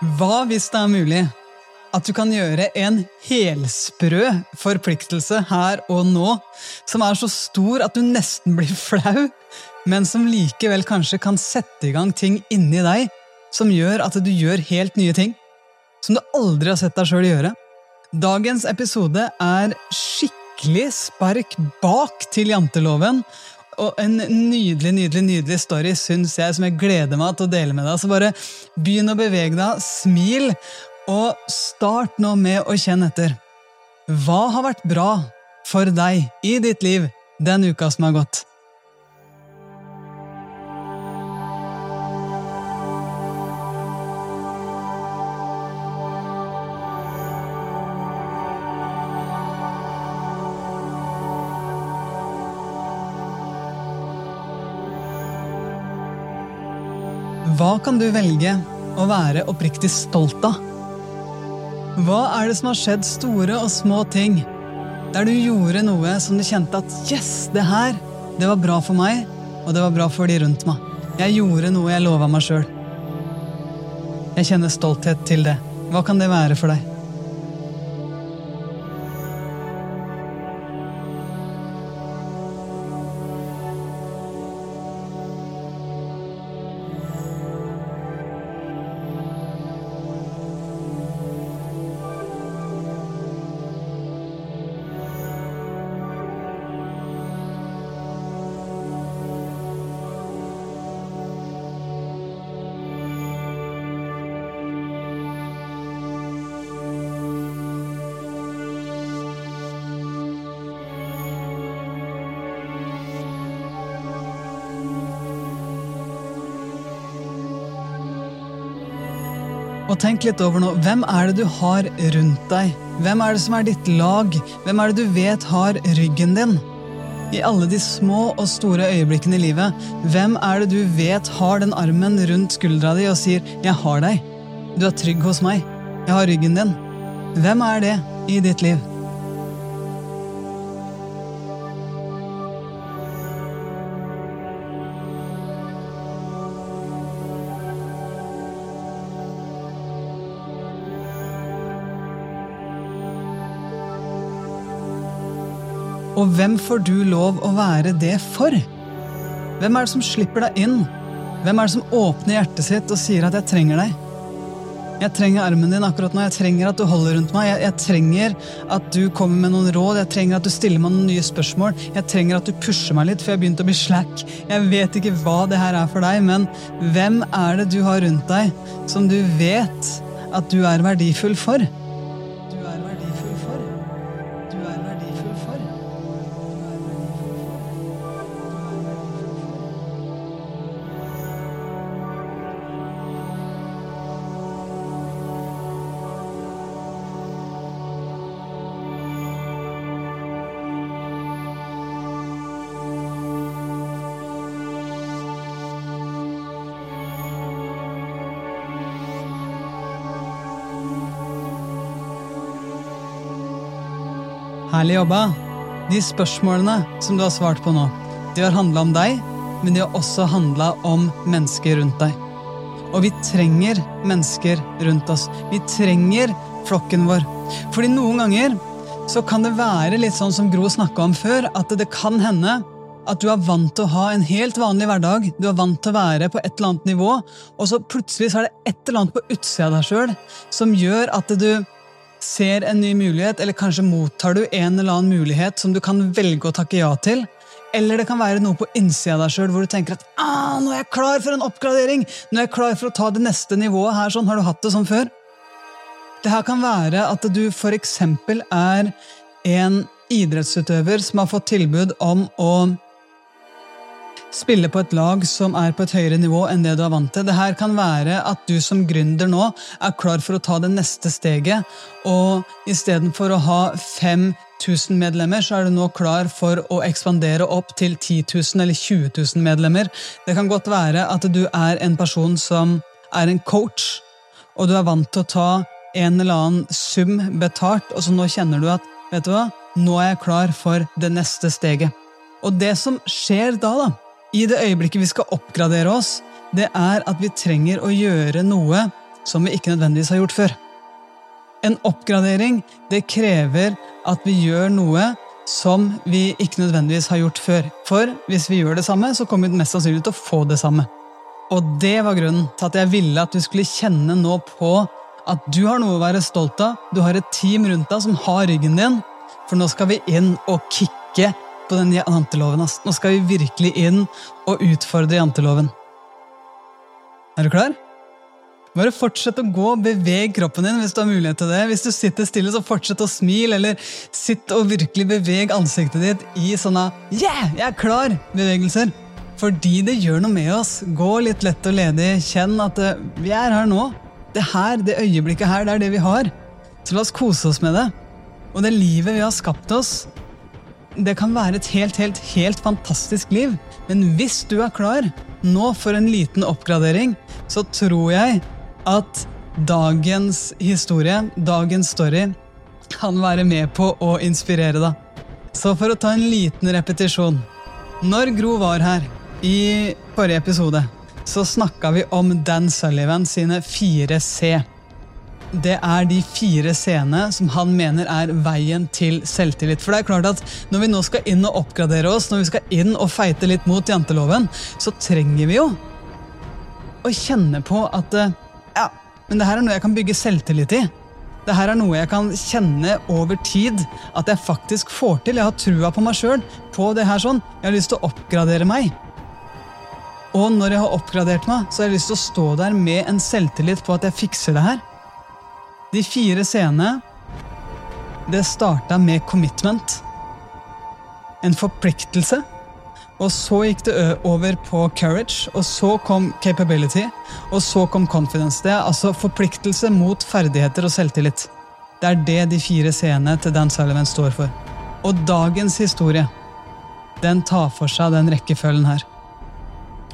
Hva hvis det er mulig at du kan gjøre en helsprø forpliktelse her og nå, som er så stor at du nesten blir flau, men som likevel kanskje kan sette i gang ting inni deg som gjør at du gjør helt nye ting? Som du aldri har sett deg sjøl gjøre? Dagens episode er skikkelig spark bak til janteloven, og en nydelig nydelig, nydelig story syns jeg, som jeg gleder meg til å dele med deg. Så bare begynn å bevege deg, smil, og start nå med å kjenne etter. Hva har vært bra for deg i ditt liv den uka som har gått? Hva kan du velge å være oppriktig stolt av? Hva er det som har skjedd, store og små ting, der du gjorde noe som du kjente at yes, det her, det var bra for meg, og det var bra for de rundt meg. Jeg gjorde noe jeg lova meg sjøl. Jeg kjenner stolthet til det. Hva kan det være for deg? Og tenk litt over nå, hvem er det du har rundt deg? Hvem er det som er ditt lag? Hvem er det du vet har ryggen din? I alle de små og store øyeblikkene i livet, hvem er det du vet har den armen rundt skuldra di og sier 'jeg har deg', du er trygg hos meg, jeg har ryggen din'? Hvem er det i ditt liv? Og hvem får du lov å være det for? Hvem er det som slipper deg inn? Hvem er det som åpner hjertet sitt og sier at 'jeg trenger deg'? Jeg trenger armen din akkurat nå, jeg trenger at du holder rundt meg, jeg, jeg, trenger at du kommer med noen råd, jeg trenger at du stiller meg noen nye spørsmål, jeg trenger at du pusher meg litt, for jeg har begynt å bli slack. Jeg vet ikke hva det her er for deg, men hvem er det du har rundt deg som du vet at du er verdifull for? Herlig jobba. De spørsmålene som du har svart på nå, de har handla om deg, men de har også handla om mennesker rundt deg. Og vi trenger mennesker rundt oss. Vi trenger flokken vår. Fordi noen ganger så kan det være litt sånn som Gro snakka om før, at det kan hende at du er vant til å ha en helt vanlig hverdag, du er vant til å være på et eller annet nivå, og så plutselig så er det et eller annet på utsida av deg sjøl som gjør at du ser en ny mulighet, eller kanskje mottar du en eller annen mulighet som du kan velge å takke ja til. Eller det kan være noe på innsida av deg sjøl hvor du tenker at ah, nå er jeg klar for en oppgradering! Nå er jeg klar for å ta det neste nivået her. sånn, Har du hatt det sånn før? Det her kan være at du eksempel er en idrettsutøver som har fått tilbud om å spille på et lag som er på et høyere nivå enn det du er vant til. Det her kan være at du som gründer nå er klar for å ta det neste steget, og istedenfor å ha 5000 medlemmer, så er du nå klar for å ekspandere opp til 10 000 eller 20 000 medlemmer. Det kan godt være at du er en person som er en coach, og du er vant til å ta en eller annen sum betalt, og så nå kjenner du at vet du hva, nå er jeg klar for det neste steget. Og det som skjer da, da, i det øyeblikket vi skal oppgradere oss, det er at vi trenger å gjøre noe som vi ikke nødvendigvis har gjort før. En oppgradering det krever at vi gjør noe som vi ikke nødvendigvis har gjort før. For hvis vi gjør det samme, så kommer vi mest sannsynlig til å få det samme. Og det var grunnen til at jeg ville at du skulle kjenne nå på at du har noe å være stolt av. Du har et team rundt deg som har ryggen din. For nå skal vi inn og kicke på den janteloven. Nå skal vi virkelig inn og utfordre janteloven. Er du klar? Bare fortsett å gå, beveg kroppen din hvis du har mulighet til det. Hvis du sitter stille, så fortsett å smile, eller sitt og virkelig beveg ansiktet ditt i sånne yeah, jeg er klar-bevegelser. Fordi det gjør noe med oss. Gå litt lett og ledig. Kjenn at eh, vi er her nå. Det her, det øyeblikket her, det er det vi har. Så la oss kose oss med det. Og det livet vi har skapt oss, det kan være et helt, helt, helt fantastisk liv. Men hvis du er klar nå for en liten oppgradering, så tror jeg at dagens historie, dagens story, kan være med på å inspirere deg. Så for å ta en liten repetisjon. Når Gro var her i forrige episode, så snakka vi om Dan Sullivan sine fire C det er de fire scenene som han mener er veien til selvtillit. For det er klart at Når vi nå skal inn og oppgradere oss, når vi skal inn og feite litt mot janteloven, så trenger vi jo å kjenne på at eh, ja, men det her er noe jeg kan bygge selvtillit i. Det her er noe jeg kan kjenne over tid at jeg faktisk får til. Jeg har trua på meg sjøl, på det her sånn. Jeg har lyst til å oppgradere meg. Og når jeg har oppgradert meg, så har jeg lyst til å stå der med en selvtillit på at jeg fikser det her. De fire scenene Det starta med commitment. En forpliktelse. Og så gikk det over på courage, og så kom capability, og så kom confidence. Det er altså forpliktelse mot ferdigheter og selvtillit. Det er det de fire scenene til Dan Sullivan står for. Og dagens historie, den tar for seg den rekkefølgen her.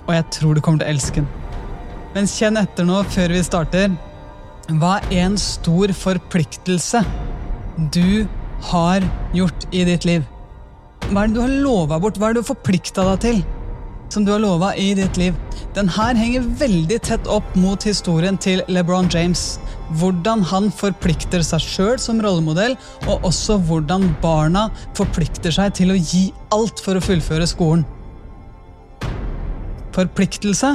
Og jeg tror du kommer til å elske den. Men kjenn etter nå før vi starter. Hva er en stor forpliktelse du har gjort i ditt liv? Hva er det du har lova bort? Hva er det du har forplikta deg til? Som du har lova i ditt liv. Den her henger veldig tett opp mot historien til LeBron James. Hvordan han forplikter seg sjøl som rollemodell, og også hvordan barna forplikter seg til å gi alt for å fullføre skolen. Forpliktelse,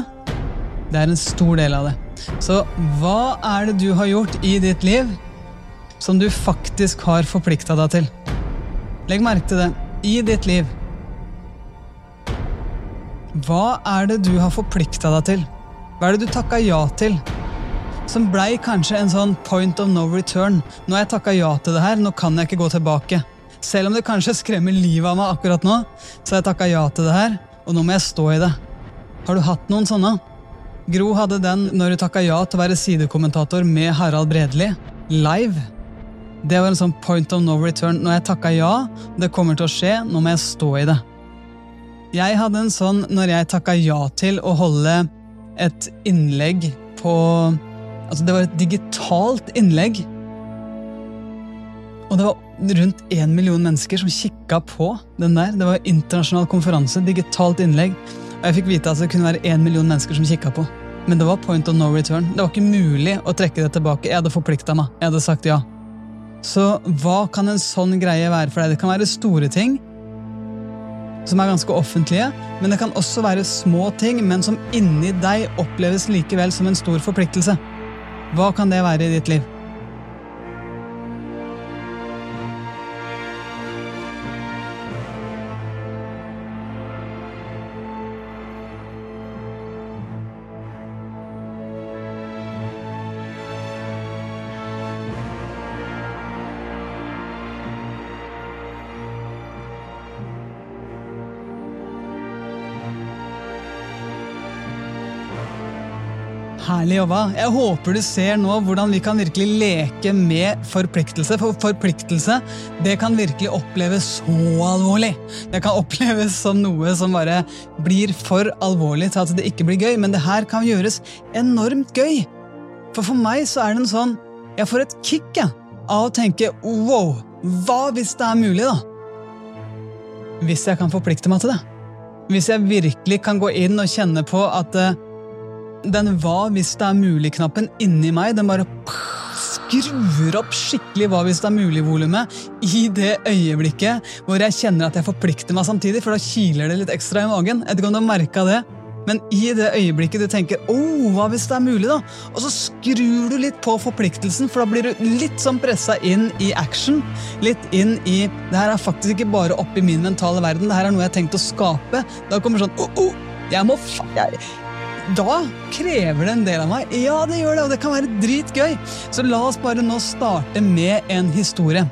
det er en stor del av det. Så hva er det du har gjort i ditt liv som du faktisk har forplikta deg til? Legg merke til det. I ditt liv. Hva er det du har forplikta deg til? Hva er det du takka ja til? Som blei kanskje en sånn point of no return. Nå har jeg takka ja til det her, nå kan jeg ikke gå tilbake. Selv om det kanskje skremmer livet av meg akkurat nå, så har jeg takka ja til det her, og nå må jeg stå i det. Har du hatt noen sånne? Gro hadde den når hun takka ja til å være sidekommentator med Harald Bredli, live. Det var en sånn point of no return. Når jeg takka ja, det kommer til å skje, nå må jeg stå i det. Jeg hadde en sånn når jeg takka ja til å holde et innlegg på Altså, det var et digitalt innlegg. Og det var rundt én million mennesker som kikka på den der. Det var internasjonal konferanse, digitalt innlegg. Og jeg fikk vite at det kunne være én million mennesker som kikka på. Men det var point of no return. Det var ikke mulig å trekke det tilbake. Jeg hadde forplikta meg. Jeg hadde sagt ja. Så hva kan en sånn greie være for deg? Det kan være store ting som er ganske offentlige, men det kan også være små ting, men som inni deg oppleves likevel som en stor forpliktelse. Hva kan det være i ditt liv? Herlig jobba. Jeg håper du ser nå hvordan vi kan virkelig leke med forpliktelse. For forpliktelse det kan virkelig oppleves så alvorlig. Det kan oppleves som noe som bare blir for alvorlig til at det ikke blir gøy. Men det her kan gjøres enormt gøy. For for meg så er det en sånn Jeg får et kick jeg, av å tenke wow, hva hvis det er mulig, da? Hvis jeg kan forplikte meg til det. Hvis jeg virkelig kan gå inn og kjenne på at uh, den hva hvis det er mulig-knappen inni meg, den bare skrur opp skikkelig hva hvis det er mulig-volumet i det øyeblikket hvor jeg kjenner at jeg forplikter meg samtidig, for da kiler det litt ekstra i magen. Jeg vet ikke om du har merka det, men i det øyeblikket du tenker 'Å, oh, hva hvis det er mulig', da? Og så skrur du litt på forpliktelsen, for da blir du litt sånn pressa inn i action. Litt inn i 'Det her er faktisk ikke bare oppi min mentale verden, det her er noe jeg har tenkt å skape'. Da kommer sånn 'Å, oh, oh, jeg må fa... Jeg, da krever det en del av meg. Ja, det gjør det, og det kan være dritgøy. Så la oss bare nå starte med en historie.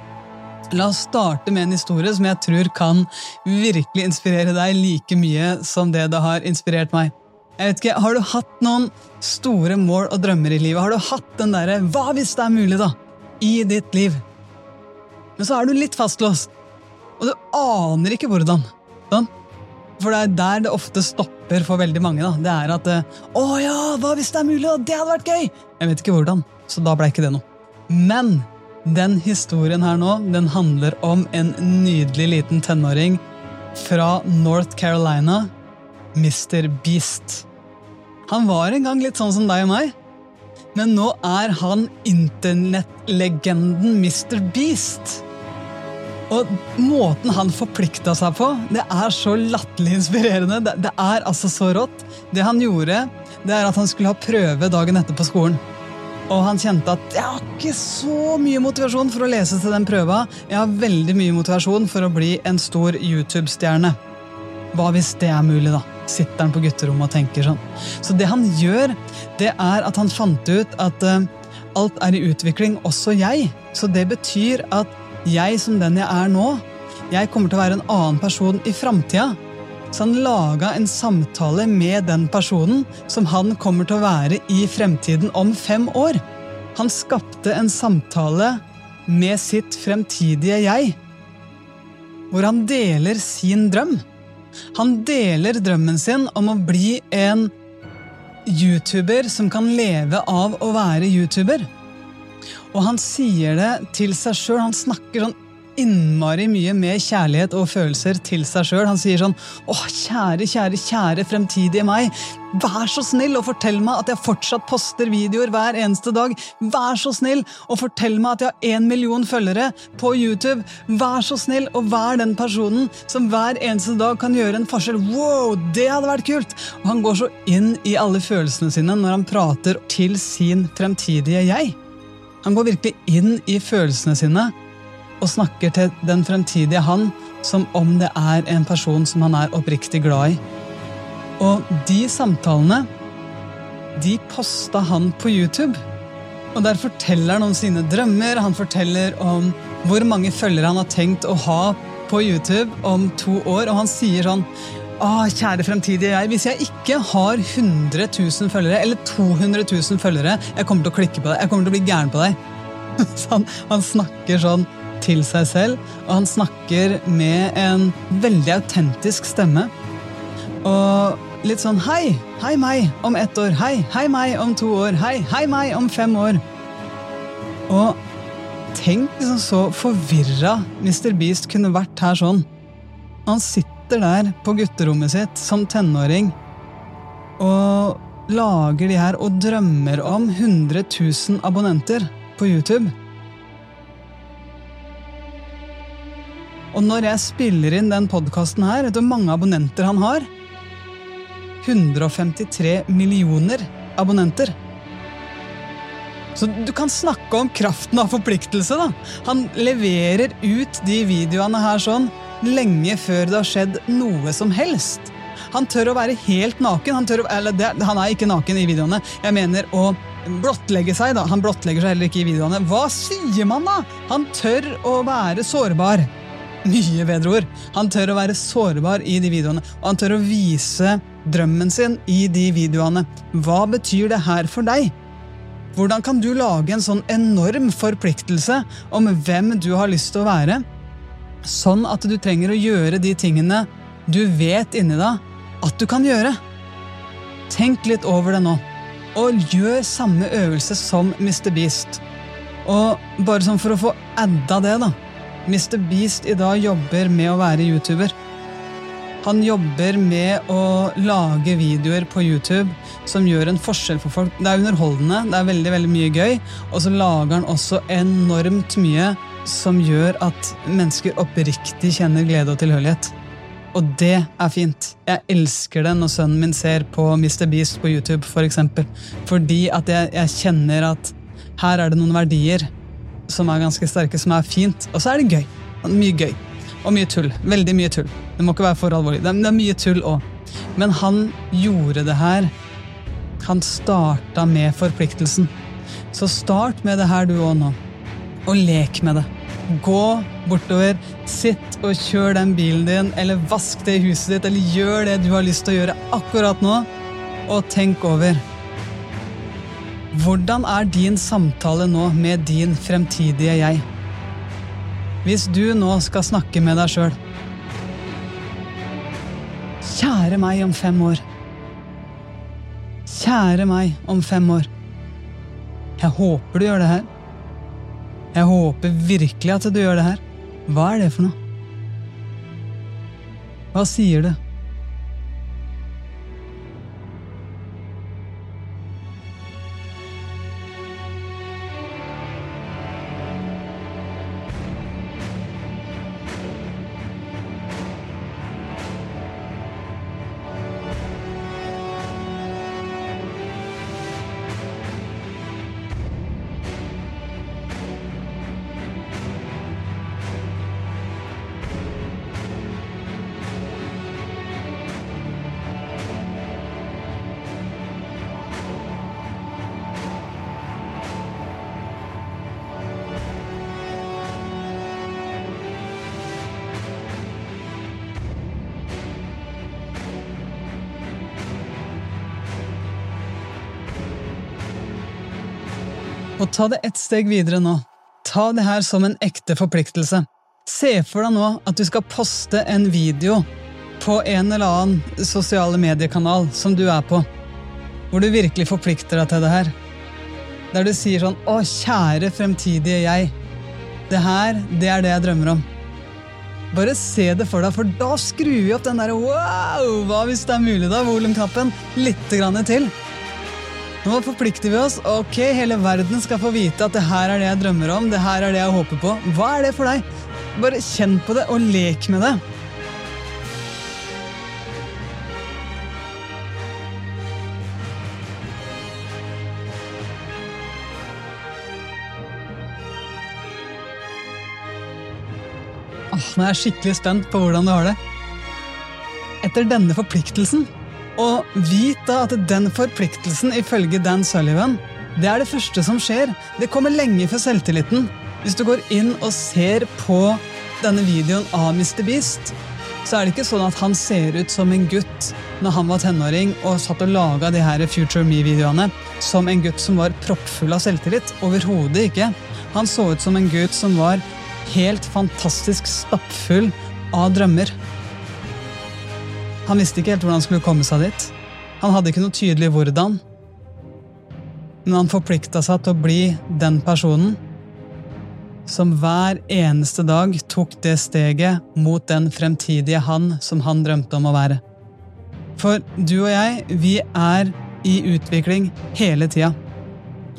La oss starte med en historie som jeg tror kan virkelig inspirere deg like mye som det det har inspirert meg. Jeg vet ikke, Har du hatt noen store mål og drømmer i livet? Har du hatt den derre 'hva hvis det er mulig', da? I ditt liv? Men så er du litt fastlåst, og du aner ikke hvordan. Sånn? For det er der det ofte stopper for veldig mange. da. Det er at 'Å ja, hva hvis det er mulig?' Det hadde vært gøy! Jeg vet ikke hvordan, så da ble ikke det noe. Men den historien her nå, den handler om en nydelig liten tenåring fra North Carolina, Mr. Beast. Han var en gang litt sånn som deg og meg, men nå er han internettlegenden Mr. Beast. Og måten han forplikta seg på, det er så latterlig inspirerende. Det, det, er altså så rått. Det han gjorde, det er at han skulle ha prøve dagen etter på skolen. Og han kjente at jeg har ikke så mye motivasjon for å lese til den prøva. Jeg har veldig mye motivasjon for å bli en stor YouTube-stjerne. Hva hvis det er mulig, da? Sitter han på gutterommet og tenker sånn. Så det han gjør, det er at han fant ut at uh, alt er i utvikling, også jeg. Så det betyr at jeg som den jeg er nå, jeg kommer til å være en annen person i framtida. Så han laga en samtale med den personen som han kommer til å være i fremtiden om fem år. Han skapte en samtale med sitt fremtidige jeg, hvor han deler sin drøm. Han deler drømmen sin om å bli en YouTuber som kan leve av å være YouTuber. Og han sier det til seg sjøl. Han snakker sånn innmari mye med kjærlighet og følelser til seg sjøl. Han sier sånn Å, kjære, kjære, kjære fremtidige meg. Vær så snill og fortell meg at jeg fortsatt poster videoer hver eneste dag. Vær så snill og fortell meg at jeg har én million følgere på YouTube. Vær så snill og vær den personen som hver eneste dag kan gjøre en forskjell. Wow, det hadde vært kult! Og han går så inn i alle følelsene sine når han prater til sin fremtidige jeg. Han går virkelig inn i følelsene sine og snakker til den fremtidige han som om det er en person som han er oppriktig glad i. Og de samtalene, de posta han på YouTube. Og der forteller han om sine drømmer, han forteller om hvor mange følgere han har tenkt å ha på YouTube om to år, og han sier sånn Å, kjære fremtidige jeg, hvis jeg ikke har 100 000 følgere, eller 200 000 følgere, jeg kommer til å klikke på deg, jeg kommer til å bli gæren på deg. Så han, han snakker sånn til seg selv, og han snakker med en veldig autentisk stemme. Og litt sånn hei, hei meg om ett år, hei, hei meg om to år, hei, hei meg om fem år. Og tenk liksom så forvirra Mr. Beast kunne vært her sånn. Han sitter der på gutterommet sitt som tenåring og lager de her og drømmer om 100 000 abonnenter på YouTube. Og når jeg spiller inn den podkasten her, vet du hvor mange abonnenter han har? 153 millioner abonnenter. Så du kan snakke om kraften av forpliktelse. da. Han leverer ut de videoene her sånn lenge før det har skjedd noe som helst. Han tør å være helt naken. Han, å, eller det, han er ikke naken i videoene. Jeg mener å blottlegge seg. da. Han blottlegger seg heller ikke i videoene. Hva sier man, da? Han tør å være sårbar mye bedre ord. Han tør å være sårbar i de videoene, og han tør å vise drømmen sin i de videoene. Hva betyr det her for deg? Hvordan kan du lage en sånn enorm forpliktelse om hvem du har lyst til å være, sånn at du trenger å gjøre de tingene du vet inni deg at du kan gjøre? Tenk litt over det nå, og gjør samme øvelse som Mr. Beast. Og bare sånn for å få adda det, da Mr. Beast i dag jobber med å være YouTuber. Han jobber med å lage videoer på YouTube som gjør en forskjell for folk. Det er underholdende, det er veldig veldig mye gøy, og så lager han også enormt mye som gjør at mennesker oppriktig kjenner glede og tilhørighet. Og det er fint. Jeg elsker det når sønnen min ser på Mr. Beast på YouTube, for eksempel. Fordi at jeg, jeg kjenner at her er det noen verdier som er ganske sterke, som er fint. Og så er det gøy. Mye gøy. Og mye tull. Veldig mye tull. Det må ikke være for alvorlig. Det er, det er mye tull òg. Men han gjorde det her. Han starta med forpliktelsen. Så start med det her du òg nå. Og lek med det. Gå bortover, sitt og kjør den bilen din, eller vask det i huset ditt, eller gjør det du har lyst til å gjøre akkurat nå, og tenk over hvordan er din samtale nå med din fremtidige jeg? Hvis du nå skal snakke med deg sjøl Kjære meg om fem år. Kjære meg om fem år. Jeg håper du gjør det her. Jeg håper virkelig at du gjør det her. Hva er det for noe? Hva sier du? Ta det ett steg videre nå. Ta det her som en ekte forpliktelse. Se for deg nå at du skal poste en video på en eller annen sosiale mediekanal som du er på, hvor du virkelig forplikter deg til det her. Der du sier sånn 'Å, kjære fremtidige jeg'. Det her, det er det jeg drømmer om. Bare se det for deg, for da skrur vi opp den der wow, hva hvis det er mulig, da, volumknappen, litt grann til. Nå forplikter vi oss. Ok, hele verden skal få vite at det her er det jeg drømmer om. det her er det jeg håper på. Hva er det for deg? Bare kjenn på det, og lek med det. Nå er jeg skikkelig spent på hvordan du har det. Etter denne forpliktelsen og vit da at den forpliktelsen, ifølge Dan Sullivan, det er det første som skjer. Det kommer lenge før selvtilliten. Hvis du går inn og ser på denne videoen av Mr. Beast, så er det ikke sånn at han ser ut som en gutt når han var tenåring og satt og laga de her Future Me-videoene som en gutt som var proppfull av selvtillit. Overhodet ikke. Han så ut som en gutt som var helt fantastisk stappfull av drømmer. Han visste ikke helt hvordan han skulle komme seg dit. Han hadde ikke noe tydelig hvordan. Men han forplikta seg til å bli den personen som hver eneste dag tok det steget mot den fremtidige han som han drømte om å være. For du og jeg, vi er i utvikling hele tida.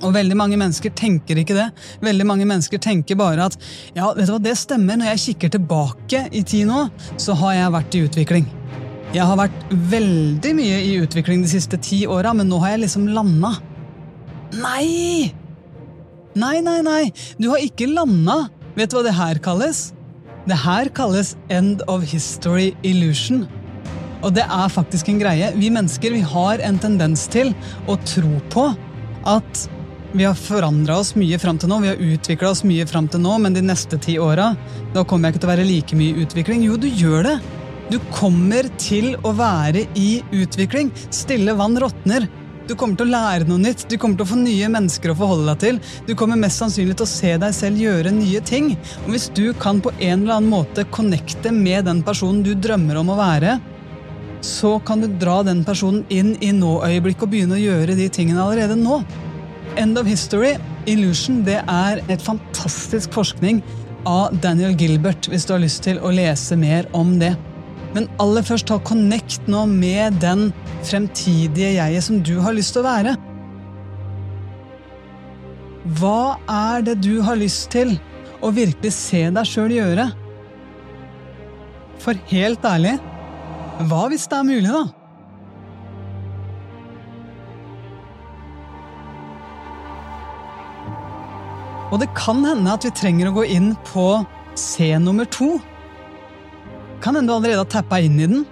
Og veldig mange mennesker tenker ikke det. Veldig mange mennesker tenker bare at ja, vet du hva, det stemmer, når jeg kikker tilbake i tid nå, så har jeg vært i utvikling. Jeg har vært veldig mye i utvikling de siste ti åra, men nå har jeg liksom landa. Nei! Nei, nei, nei, du har ikke landa. Vet du hva det her kalles? Det her kalles end of history illusion. Og det er faktisk en greie. Vi mennesker vi har en tendens til å tro på at vi har forandra oss mye fram til nå, vi har utvikla oss mye fram til nå, men de neste ti åra kommer jeg ikke til å være like mye utvikling. Jo, du gjør det. Du kommer til å være i utvikling. Stille vann råtner. Du kommer til å lære noe nytt, du kommer til å få nye mennesker å forholde deg til. Du kommer mest sannsynlig til å se deg selv gjøre nye ting. Og hvis du kan på en eller annen måte connecte med den personen du drømmer om å være, så kan du dra den personen inn i nå-øyeblikket og begynne å gjøre de tingene allerede nå. End of History, Illusion, det er et fantastisk forskning av Daniel Gilbert, hvis du har lyst til å lese mer om det. Men aller først ta connect nå med den fremtidige jeget som du har lyst til å være. Hva er det du har lyst til å virkelig se deg sjøl gjøre? For helt ærlig, hva hvis det er mulig, da? Og det kan hende at vi trenger å gå inn på C nummer to. Kan hende du allerede har tappa inn i den.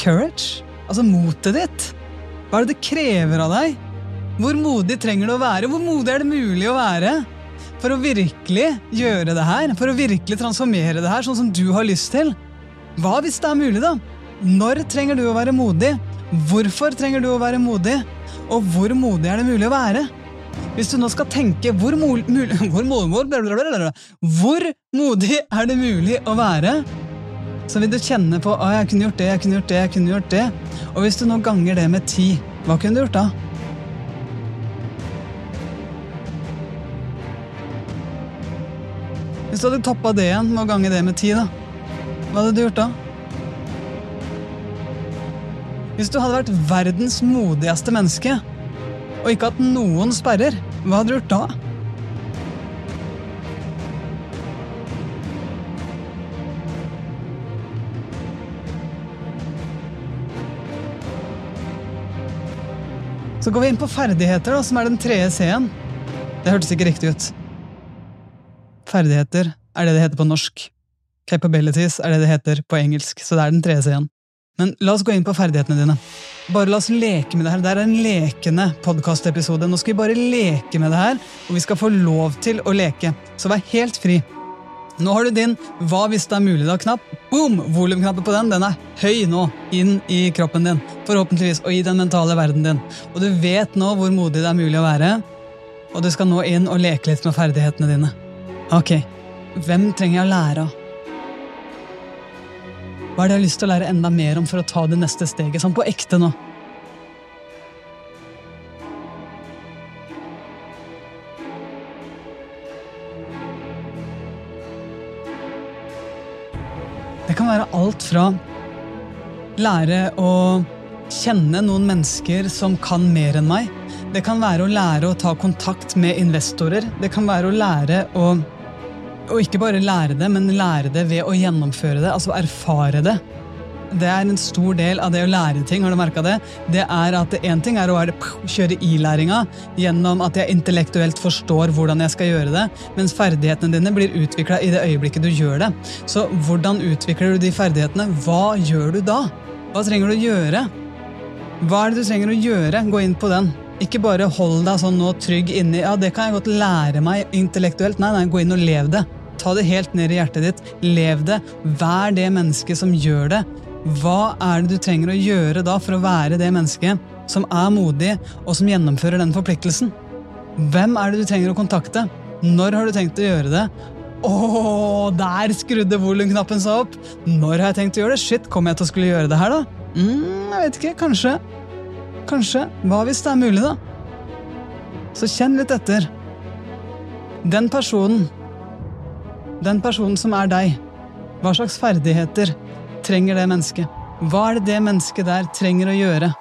Courage, altså motet ditt. Hva er det det krever av deg? Hvor modig trenger du å være? Hvor modig er det mulig å være? For å virkelig gjøre det her, for å virkelig transformere det her sånn som du har lyst til. Hva hvis det er mulig, da? Når trenger du å være modig? Hvorfor trenger du å være modig? Og hvor modig er det mulig å være? Hvis du nå skal tenke hvor, mul, mul, hvor, hvor, hvor modig er det mulig å være, så vil du kjenne på at jeg kunne gjort det, jeg kunne gjort det, jeg kunne gjort det. Og hvis du nå ganger det med ti, hva kunne du gjort da? Hvis du hadde toppa det igjen med å gange det med ti, da, hva hadde du gjort da? Hvis du hadde vært verdens modigste menneske, og ikke hatt noen sperrer, hva hadde du gjort da? Så går vi inn på ferdigheter, da, som er den tredje C-en. Det hørtes ikke riktig ut. Ferdigheter er det det heter på norsk. Capabilities er det det heter på engelsk, så det er den tredje C-en. Men la oss gå inn på ferdighetene dine. Bare la oss leke med det her. Det er en lekende podkastepisode. Nå skal vi bare leke med det her, og vi skal få lov til å leke. Så vær helt fri. Nå har du din Hva hvis det er mulig, da-knapp. Boom! Volumknappen på den den er høy nå, inn i kroppen din. Forhåpentligvis, og i den mentale verden din. Og du vet nå hvor modig det er mulig å være, og du skal nå inn og leke litt med ferdighetene dine. Ok, hvem trenger jeg å lære av? Hva er det jeg har lyst til å lære enda mer om for å ta det neste steget, sånn på ekte nå? Alt fra lære å kjenne noen mennesker som kan mer enn meg. Det kan være å lære å ta kontakt med investorer. Det kan være å lære å og ikke bare lære det, men lære det ved å gjennomføre det, altså erfare det. Det er en stor del av det å lære ting. har du det? Det er at Én ting er å kjøre i-læringa gjennom at jeg intellektuelt forstår hvordan jeg skal gjøre det, mens ferdighetene dine blir utvikla i det øyeblikket du gjør det. Så hvordan utvikler du de ferdighetene? Hva gjør du da? Hva trenger du å gjøre? Hva er det du trenger å gjøre? Gå inn på den. Ikke bare hold deg sånn nå trygg inni ja, det kan jeg godt lære meg intellektuelt. Nei, nei, gå inn og lev det. Ta det helt ned i hjertet ditt. Lev det. Vær det mennesket som gjør det. Hva er det du trenger å gjøre da for å være det mennesket som er modig, og som gjennomfører den forpliktelsen? Hvem er det du trenger å kontakte? Når har du tenkt å gjøre det? Å, der skrudde volumknappen seg opp! Når har jeg tenkt å gjøre det? Shit, kommer jeg til å skulle gjøre det her, da? mm, jeg vet ikke. Kanskje. Kanskje. Hva hvis det er mulig, da? Så kjenn litt etter. Den personen den personen som er deg, hva slags ferdigheter trenger det mennesket? Hva er det det mennesket der trenger å gjøre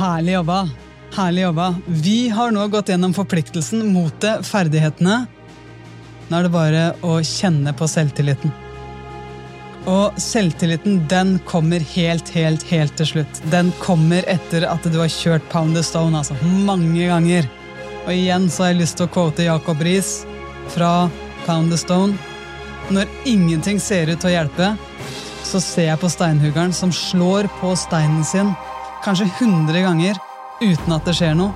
Herlig jobba. Herlig jobba. Vi har nå gått gjennom forpliktelsen, motet, ferdighetene. Nå er det bare å kjenne på selvtilliten. Og selvtilliten den kommer helt, helt, helt til slutt. Den kommer etter at du har kjørt Pound the Stone altså, mange ganger. Og igjen så har jeg lyst til å quote Jacob Riis fra Pound the Stone. Når ingenting ser ut til å hjelpe, så ser jeg på steinhuggeren som slår på steinen sin kanskje 100 ganger uten at det skjer noe.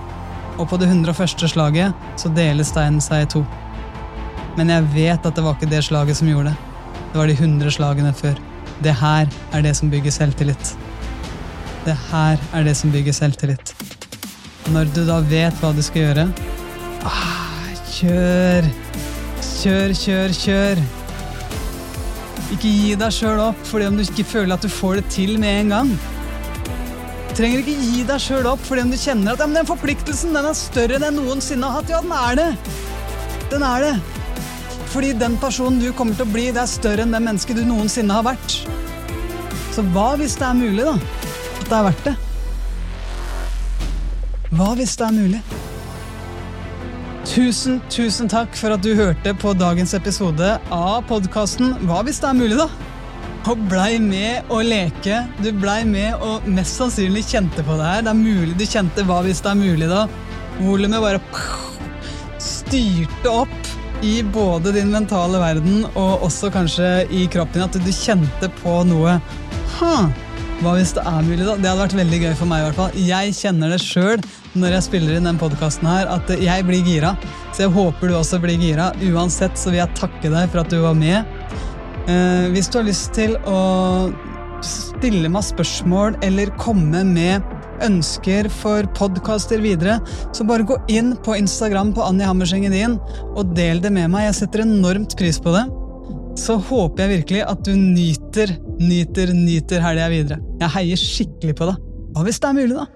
Og på det 101. slaget så deler steinen seg i to. Men jeg vet at det var ikke det slaget som gjorde det. Det var de 100 slagene før. Det her er det som bygger selvtillit. Det her er det som bygger selvtillit. Når du da vet hva du skal gjøre ah, Kjør! Kjør, kjør, kjør! Ikke gi deg sjøl opp fordi om du ikke føler at du får det til med en gang. Trenger ikke gi deg sjøl opp fordi om du kjenner at ja, den forpliktelsen den er større enn jeg noensinne har hatt. Ja, den er det! Den er det. Fordi den personen du kommer til å bli, det er større enn det mennesket du noensinne har vært. Så hva hvis det er mulig, da? At det er verdt det? Hva hvis det er mulig? Tusen, tusen takk for at du hørte på dagens episode av podkasten Hva hvis det er mulig, da? Og blei med å leke. Du blei med og mest sannsynlig kjente på det her. Det er mulig du kjente Hva hvis det er mulig, da? Volumet bare styrte opp i både din mentale verden og også kanskje i kroppen din. at du kjente på noe. Huh. Hva hvis det er mulig, da? Det hadde vært veldig gøy for meg. i hvert fall. Jeg kjenner det sjøl når jeg spiller inn den podkasten her, at jeg blir gira. Så jeg håper du også blir gira. Uansett så vil jeg takke deg for at du var med. Eh, hvis du har lyst til å stille meg spørsmål eller komme med ønsker for podkaster videre, så bare gå inn på Instagram på Annie Hammerseng din og del det med meg. Jeg setter enormt pris på det så håper jeg virkelig at du nyter, nyter, nyter helga videre. Jeg heier skikkelig på deg. Hva hvis det er mulig, da?